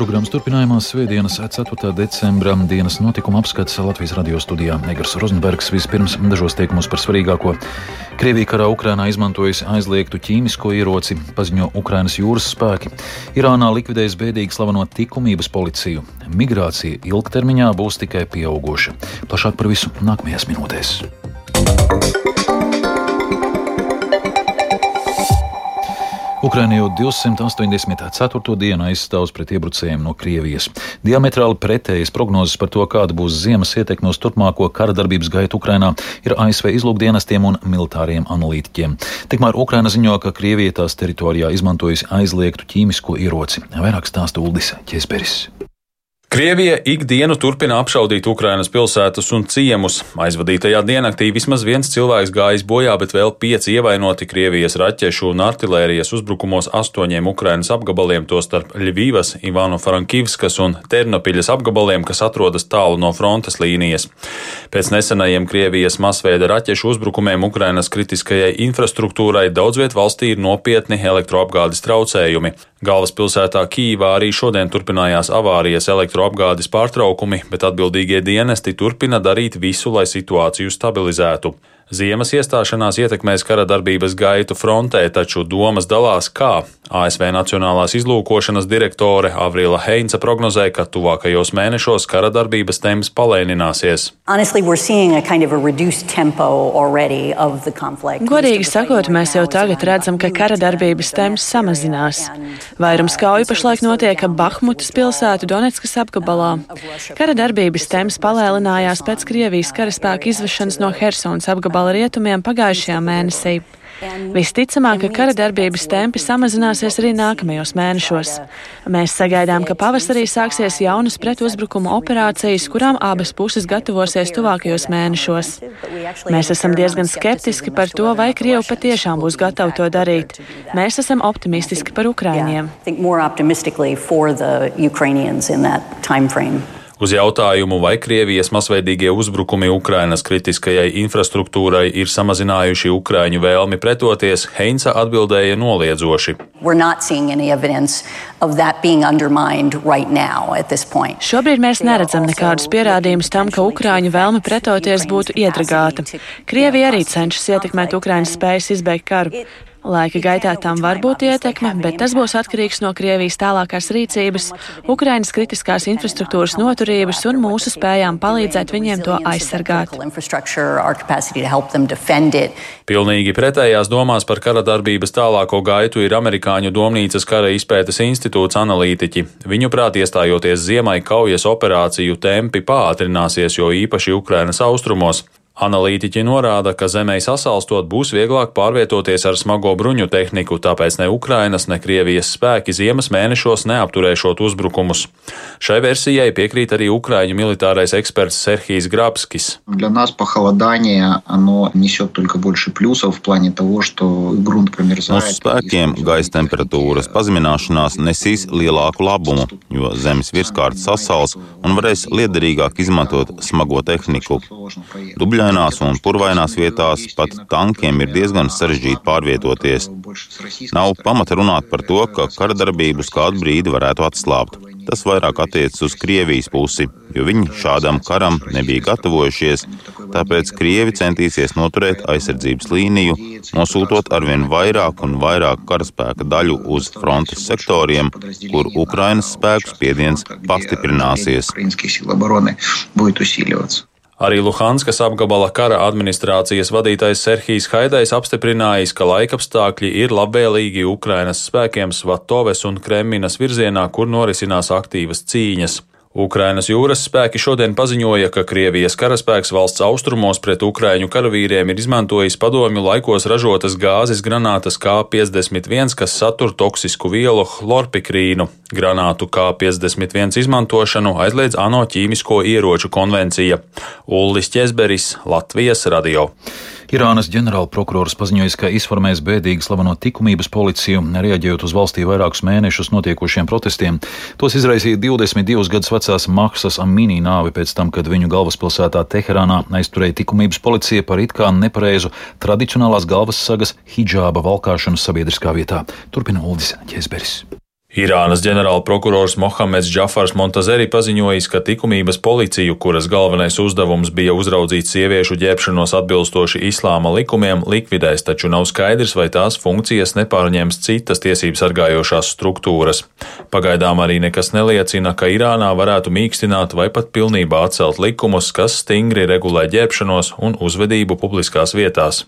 Programmas turpinājumā Svētdienas 4. decembra dienas notikuma apskats Latvijas radio studijā Egars Rozenbergs vispirms dažos teikumos par svarīgāko. Krievija karā Ukrainā izmantojusi aizliegtu ķīmisko ieroci, paziņo Ukrainas jūras spēki. Irānā likvidējas bēdīgi slaveno likumības policiju. Migrācija ilgtermiņā būs tikai pieauguša. Plašāk par visu nākamajās minūtēs. Ukraina jau 284. dienu aizstāvs pret iebrucējiem no Krievijas. Diametrāli pretējas prognozes par to, kāda būs ziemas ietekme uz turpmāko kara darbības gaitu Ukrainā, ir ASV izlūkdienestiem un militāriem analītiķiem. Tikmēr Ukraina ziņo, ka Krievija tās teritorijā izmantojusi aizliegtu ķīmisko ieroci. Vairāk stāsta Uldis Česperis. Krievija ikdienu turpina apšaudīt Ukrainas pilsētas un ciemus. Aizvadītajā diennaktī vismaz viens cilvēks gājis bojā, bet vēl pieci ievainoti Krievijas raķešu un artilērijas uzbrukumos astoņiem Ukrainas apgabaliem, tostarp Ļivīvas, Ivano-Frankivskas un Ternopiļas apgabaliem, kas atrodas tālu no frontes līnijas. Pēc nesenajiem Krievijas masveida raķešu uzbrukumiem Ukrainas kritiskajai infrastruktūrai daudz viet valstī ir nopietni elektroapgādes traucējumi. Galvaspilsētā Kīvā arī šodien turpinājās avārijas elektroapgādes pārtraukumi, bet atbildīgie dienesti turpina darīt visu, lai situāciju stabilizētu. Ziemas iestāšanās ietekmēs kara darbības gaitu frontē, taču domas dalās, kā ASV Nacionālās izlūkošanas direktore Avrila Heinze prognozē, ka tuvākajos mēnešos kara darbības temps palēnināsies. Honestly, kind of Godīgi sakot, mēs jau tagad redzam, ka kara darbības temps samazinās. Vairums kauju pašlaik notiek ap Bahmutas pilsētu Donetskas apgabalā. Kara darbības temps palēninājās pēc Krievijas karaspēka izvešanas no Helsonas apgabala apgabala rietumiem pagājušajā mēnesī. Visticamāk, ka kara darbības tempi samazināsies arī nākamajos mēnešos. Mēs sagaidām, ka pavasarī sāksies jaunas pretuzbrukuma operācijas, kurām abas puses gatavosies tuvākajos mēnešos. Mēs esam diezgan skeptiski par to, vai Krievi patiešām būs gatavi to darīt. Mēs esam optimistiski par Ukraiņiem. Uz jautājumu, vai Krievijas masveidīgie uzbrukumi Ukrainas kritiskajai infrastruktūrai ir samazinājuši Ukraiņu vēlmi pretoties, Heinza atbildēja noliedzoši. Right Šobrīd mēs neredzam nekādus pierādījumus tam, ka Ukrāņu vēlme pretoties būtu iedragāta. Krievija arī cenšas ietekmēt Ukraiņas spējas izbeigt karu. Laika gaitā tam var būt ietekme, bet tas būs atkarīgs no Krievijas tālākās rīcības, Ukrainas kritiskās infrastruktūras noturības un mūsu spējām palīdzēt viņiem to aizsargāt. Pilnīgi pretējās domās par kara darbības tālāko gaitu ir amerikāņu domnīcas kara izpētes institūts analītiķi. Viņuprāt, iestājoties ziemai, kaujas operāciju tempi pātrināsies, jo īpaši Ukrainas austrumos. Analītiķi norāda, ka zemē sasalstot būs vieglāk pārvietoties ar smago bruņu tehniku, tāpēc ne Ukrainas, ne Krievijas spēki ziemas mēnešos neapturēšot uzbrukumus. Šai versijai piekrīt arī Ukraiņu militārais eksperts Serhijs Grabskis. Mūsu spēkiem gaisa temperatūras pazemināšanās nesīs lielāku labumu, jo zemes virskārta sasals un varēs liederīgāk izmantot smago tehniku. Dubļā dīvainās un purvainās vietās pat tankiem ir diezgan sarežģīti pārvietoties. Nav pamata runāt par to, ka kara darbību uz kādu brīdi varētu atslābt. Tas vairāk attiecas uz Krievijas pusi, jo viņi šādam karam nebija gatavojušies, tāpēc Krievi centīsies noturēt aizsardzības līniju, nosūtot arvien vairāk un vairāk karaspēka daļu uz frontes sektoriem, kur Ukrainas spēku spiediens pastiprināsies. Arī Luhanskas apgabala kara administrācijas vadītājs Serhijs Haidais apstiprinājis, ka laikapstākļi ir labvēlīgi Ukrainas spēkiem Svatoves un Kreminas virzienā, kur norisinās aktīvas cīņas. Ukrainas jūras spēki šodien paziņoja, ka Krievijas karaspēks valsts austrumos pret ukraiņu karavīriem ir izmantojis padomju laikos ražotas gāzes granātas K-51, kas satur toksisku vielu chlorpikrīnu. Granātu K-51 izmantošanu aizliedz ANO ķīmisko ieroču konvencija. Ullis Česberis, Latvijas radio. Irānas ģenerālprokurors paziņojis, ka izformēs bēdīgi slaveno likumības policiju, reaģējot uz valstī vairākus mēnešus notiekošiem protestiem. Tos izraisīja 22 gadus vecās Maksas Amīnī nāvi pēc tam, kad viņu galvaspilsētā Teherānā aizturēja likumības policija par it kā nepareizu tradicionālās galvas sagas hijāba valkāšanu sabiedriskā vietā. Turpina Uldis Ķēzberis. Irānas ģenerālprokurors Mohameds Džafars Montazeri paziņojis, ka likumības policiju, kuras galvenais uzdevums bija uzraudzīt sieviešu ģērbšanos atbilstoši islāma likumiem, likvidēs, taču nav skaidrs, vai tās funkcijas nepārņems citas tiesību sargājošās struktūras. Pagaidām arī nekas neliecina, ka Irānā varētu mīkstināt vai pat pilnībā atcelt likumus, kas stingri regulē ģērbšanos un uzvedību publiskās vietās.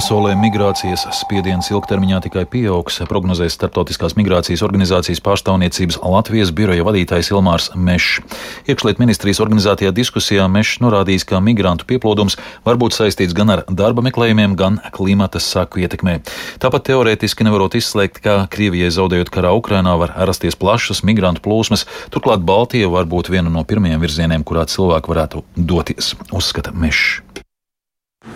Pasaulē migrācijas spiediens ilgtermiņā tikai pieaugs, prognozēs Startautiskās migrācijas organizācijas pārstāvniecības Latvijas biroja vadītājs Ilmārs Mešs. Iekšliet ministrijas organizētajā diskusijā Mešs norādījis, ka migrantu pieplūdums var būt saistīts gan ar darba meklējumiem, gan klimata saku ietekmē. Tāpat teorētiski nevarot izslēgt, ka Krievijai zaudējot karā Ukrainā var rasties plašas migrantu plūsmas, turklāt Baltija var būt viena no pirmajiem virzieniem, kurā cilvēki varētu doties, uzskata Mešs.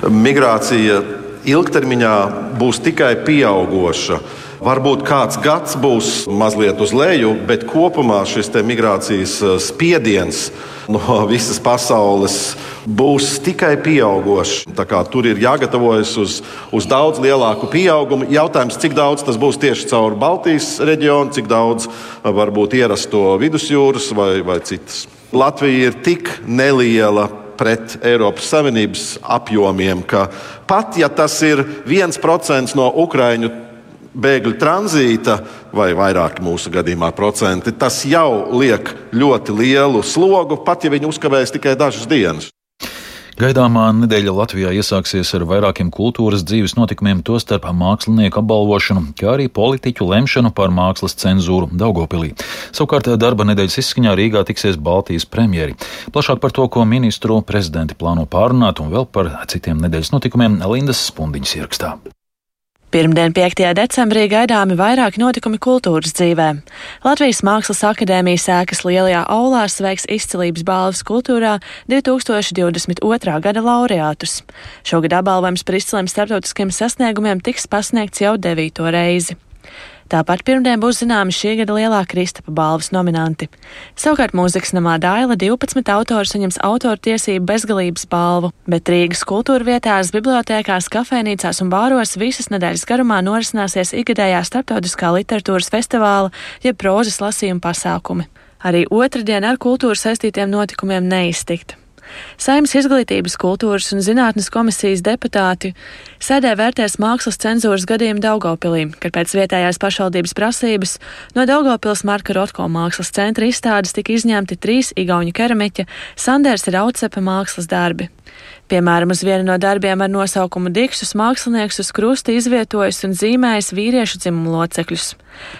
Migrācija ilgtermiņā būs tikai pieaugoša. Varbūt kāds gads būs mazliet uz leju, bet kopumā šis migrācijas eh, spiediens no visas pasaules būs tikai pieaugošs. Tur ir jāgatavojas uz, uz daudz lielāku pieaugumu. Jautājums, cik daudz tas būs tieši caur Baltijas reģionu, cik daudz eh, varbūt ierasto vidusjūras vai, vai citas. Latvija ir tik neliela pret Eiropas Savienības apjomiem, ka pat ja tas ir viens procents no Ukraiņu bēgļu tranzīta, vai vairāk mūsu gadījumā procenti, tas jau liek ļoti lielu slogu, pat ja viņi uzkavēs tikai dažas dienas. Gaidāmā nedēļa Latvijā iesāksies ar vairākiem kultūras dzīves notikumiem, tostarp mākslinieku apbalvošanu, kā arī politiķu lemšanu par mākslas cenzūru Daugopilī. Savukārt darba nedēļas izskaņā Rīgā tiksies Baltijas premjeri. Plašāk par to, ko ministru prezidenti plāno pārunāt un vēl par citiem nedēļas notikumiem Lindas Spundiņas ierakstā. Pirmdien, 5. decembrī, gaidāmi vairāki notikumi kultūras dzīvē. Latvijas Mākslas akadēmijas ēkas lielajā aulā sveiks izcilības balvas kultūrā 2022. gada laureātus. Šogad apbalvojums par izciliem starptautiskiem sasniegumiem tiks pasniegts jau devīto reizi. Tāpat pirmdien būs zināmi šī gada lielā Kristapa balvas nominanti. Savukārt mūzikas namā Daila 12 autori saņems autoru tiesību bezgalības balvu, bet Rīgas kultūra vietās, bibliotēkās, kafejnīcās un bāros visas nedēļas garumā norisināsies ikgadējā starptautiskā literatūras festivāla, jeb prozas lasījuma pasākumi. Arī otrdien ar kultūru saistītiem notikumiem neiztikt. Saimnes izglītības, kultūras un zinātnes komisijas deputāti sēdē vērtēs mākslas cenzūras gadījumu Daugopilī, kad pēc vietējās pašvaldības prasības no Daugopils Marka Rotko mākslas centra izstādes tika izņemti trīs igauņu keramiķa Sanders Raudsepa mākslas darbi. Piemēram, uz vienu no darbiem ar nosaukumu Diksus mākslinieks uz krusta izvietojis un zīmējis vīriešu dzimumu locekļus.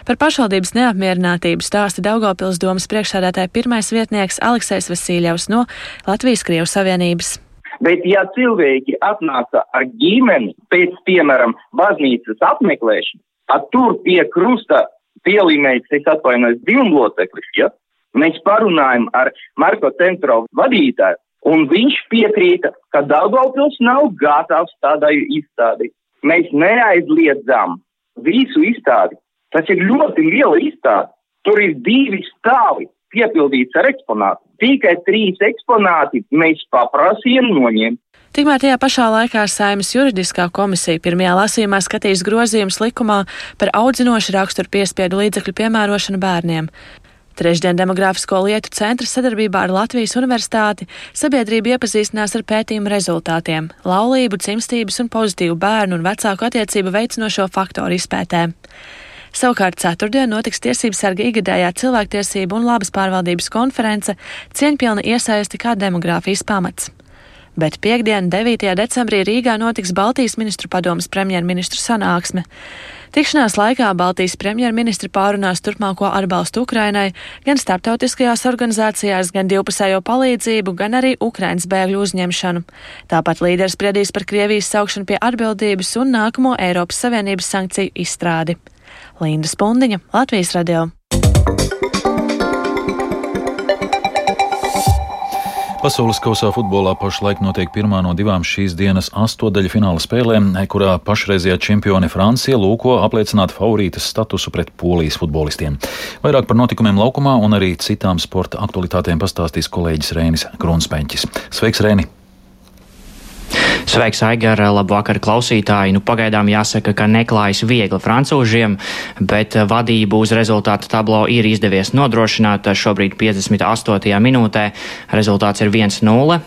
Par pašvaldības neapmierinātību stāsta Daugopils domas priekšsādātāja pirmais vietnieks Aleksējs Vasīļevs no Latvijas Krievu Savienības. Bet, ja cilvēki atnāca ar ģimeni pēc, piemēram, baznīcas apmeklēšanas, tad tur pie krusta pielīmējas, es atvainojos, divloceklis, ja? Mēs parunājam ar Marko Centro vadītāju, Un viņš piekrīta, ka Daugavpils nav gatavs tādai izstādī. Mēs neaizliedzam visu izstādi. Tas ir ļoti liela izstāde. Tur ir divi stāvi piepildīts ar eksponātu. Tikai trīs eksponāti mēs paprasījām noņemt. Tikmēr tajā pašā laikā Saimas juridiskā komisija pirmajā lasījumā skatīs grozījumus likumā par audzinošu raksturu piespiedu līdzekļu piemērošanu bērniem. Trešdien Demogrāfisko lietu centra sadarbībā ar Latvijas universitāti sabiedrība iepazīstinās ar pētījumu rezultātiem - laulību, cimstības un pozitīvu bērnu un vecāku attiecību veicinošo faktoru izpētē. Savukārt ceturtdien notiks tiesības sarga igadējā cilvēktiesību un labas pārvaldības konference cieņpilna iesaisti kā demogrāfijas pamats. Bet piekdien, 9. decembrī Rīgā notiks Baltijas ministru padomas premjerministru sanāksme. Tikšanās laikā Baltijas premjerministri pārunās turpmāko atbalstu Ukrainai gan starptautiskajās organizācijās, gan divpusējo palīdzību, gan arī Ukrainas bēgļu uzņemšanu. Tāpat līderis spriedīs par Krievijas saukšanu pie atbildības un nākamo Eiropas Savienības sankciju izstrādi. Linda Spundiņa, Latvijas radio. Pasaules kausā futbolā pašlaik notiek pirmā no divām šīs dienas astotdaļu fināla spēlēm, kurā pašreizējā čempione Francija lūko apliecināt favorītas statusu pret polijas futbolistiem. Vairāk par notikumiem laukumā un arī citām sporta aktualitātēm pastāstīs kolēģis Rēnis Grunspēņķis. Sveiks, Rēni! Sveiks, Aigar, labvakar klausītāji. Nu, pagaidām jāsaka, ka neklājas viegli francūžiem, bet vadību uz rezultātu tablo ir izdevies nodrošināt šobrīd 58. minūtē. Rezultāts ir 1-0.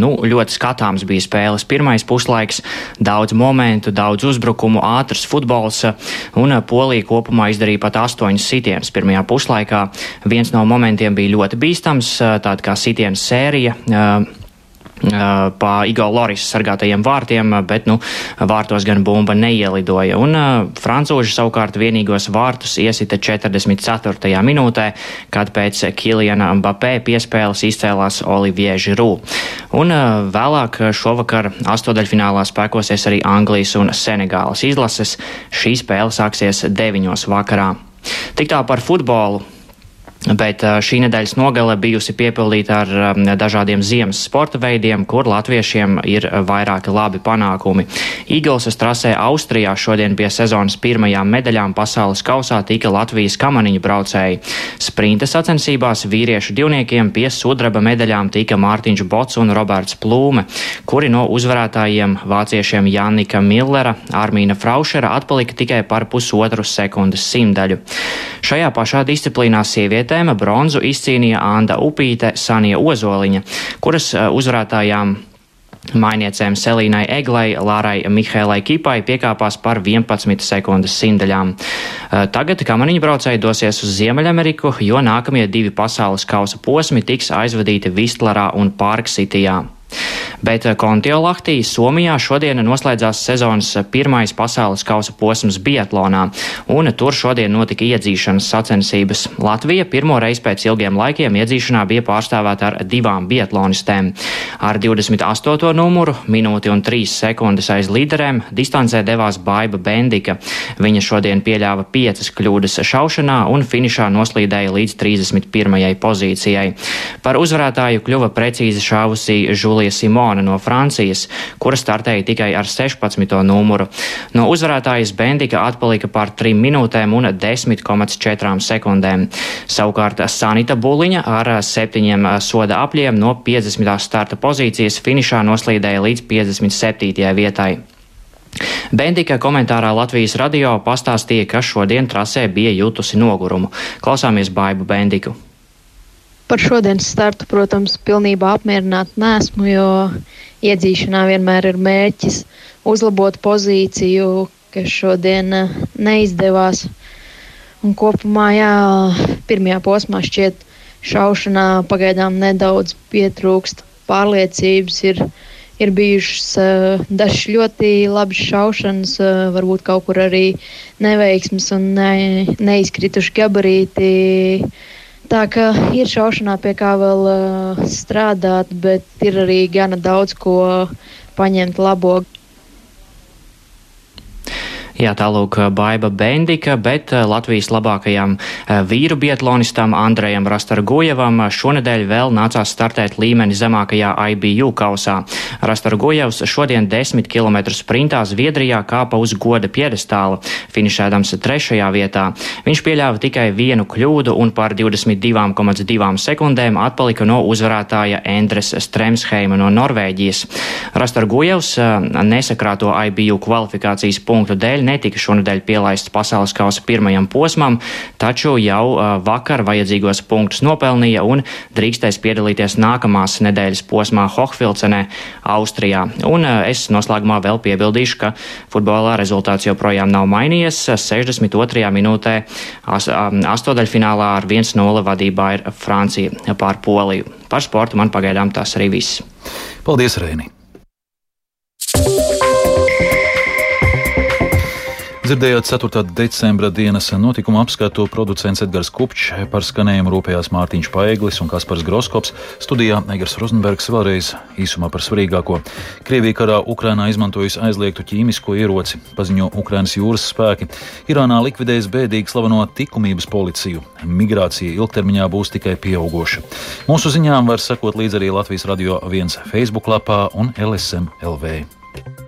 Nu, ļoti skatāms bija spēles pirmais puslaiks, daudz momentu, daudz uzbrukumu, ātrs futbols, un Polija kopumā izdarīja pat astoņus sitienus pirmajā puslaikā. Viens no momentiem bija ļoti bīstams, tāda kā sitiens sērija pa Igo Loris sargātajiem vārtiem, bet, nu, vārtos gan bumba neielidoja. Un uh, francūži savukārt vienīgos vārtus iesita 44. minūtē, kad pēc Kiliana Mbappé piespēles izcēlās Olivier Giroud. Un uh, vēlāk šovakar astodaļfinālā spēkosies arī Anglijas un Senegālas izlases. Šī spēle sāksies 9. vakarā. Tik tā par futbolu. Bet šī nedēļas nogale bijusi piepildīta ar dažādiem ziemas sporta veidiem, kur latviešiem ir vairāki labi panākumi. Īgulsas trasē Austrijā šodien pie sezonas pirmajām medaļām pasaules kausā tika Latvijas kamaniņu braucēji. Sprinta sacensībās vīriešu divniekiem pie sudraba medaļām tika Mārtiņš Bots un Roberts Plūme, kuri no uzvarētājiem vāciešiem Janika Millera, Armīna Fraušera atpalika tikai par pusotru sekundes simdaļu. Šajā pašā disciplīnā sievietē tēma bronzu izcīnīja Anda Upīte, Sanija Ozoliņa, kuras eh, uzvarētājām Mainiecēm Selīnai Eglai, Lārai Mihēlai Kipai piekāpās par 11 sekundes simdaļām. Eh, tagad kamaniņu braucēji dosies uz Ziemeļameriku, jo nākamie divi pasaules kausa posmi tiks aizvadīti Vistlarā un Parksitijā. Bet Kontiolahtī Somijā šodien noslēdzās sezonas pirmais pasaules kausa posms Biatlonā, un tur šodien notika iedzīšanas sacensības. Latvija pirmo reizi pēc ilgiem laikiem iedzīšanā bija pārstāvēta ar divām biatlonistēm. Ar 28. numuru, minūti un 3 sekundes aiz līderēm, distancē devās Baiba Bendika. Viņa šodien pieļāva piecas kļūdas šaušanā un finišā noslīdēja līdz 31. pozīcijai. Par uzvarētāju kļuva precīzi šāvusi Žulija Simona. No Francijas, kura startēja tikai ar 16. numuru. No uzvarētājas Bendika atpalika par 3 minūtēm un 10,4 sekundēm. Savukārt Sanita Buliņa ar 7 soda apļiem no 50. starta pozīcijas finišā noslīdēja līdz 57. vietai. Bendika komentārā Latvijas radio pastāstīja, ka šodien trasē bija jutusi nogurumu. Klausāmies Baibu Bendiku. Par šodienas startu, protams, pilnībā apmierināti nesmu, jo iedzīšanā vienmēr ir mērķis uzlabot pozīciju, kas šodien eh, neizdevās. Un kopumā, jā, pirmajā posmā šķiet šaušanā pagaidām nedaudz pietrūkst pārliecības. Ir, ir bijušas uh, dažas ļoti labas šaušanas, uh, varbūt kaut kur arī neveiksmes un ne, neizkrituši gabarīti. Uh, Tā kā ir šaušanā, pie kā vēl uh, strādāt, bet ir arī gana daudz ko paņemt labo. Jā, tālūk Baiba Bendika, bet eh, Latvijas labākajam eh, vīru biatlonistam Andrejam Rastargojevam šonedēļ vēl nācās startēt līmeni zemākajā IBU kausā. Rastargojevs šodien 10 km sprintā Zviedrijā kāpa uz goda piedestāla, finišēdams trešajā vietā. Viņš pieļāva tikai vienu kļūdu un par 22,2 sekundēm atpalika no uzvarētāja Endres Stremsheima no Norvēģijas. Rastargojevs eh, nesakrāto IBU kvalifikācijas punktu dēļ netika šonadēļ pielaists pasaules kausa pirmajam posmam, taču jau vakar vajadzīgos punktus nopelnīja un drīkstēs piedalīties nākamās nedēļas posmā Hohfilcenē, Austrijā. Un es noslēgumā vēl piebildīšu, ka futbolā rezultāts joprojām nav mainījies. 62. minūtē astodaļfinālā ar 1-0 vadībā ir Francija pār Poliju. Par sportu man pagaidām tas arī viss. Paldies, Reini! Dzirdējāt 4. decembra dienas notikumu apskatu producents Edgars Kupčs, par skanējumu rūpējās Mārtiņš Paeglis un Kaspars Groskops, studijā Egars Rozenbergs vēlreiz īsumā par svarīgāko. Krievija karā Ukrainā izmantojusi aizliegtu ķīmisko ieroci, paziņo Ukrainas jūras spēki. Irānā likvidēs bēdīgi slaveno likumības policiju. Migrācija ilgtermiņā būs tikai pieaugoša. Mūsu ziņām var sekot līdz arī Latvijas radio viens Facebook lapā un LSM LV.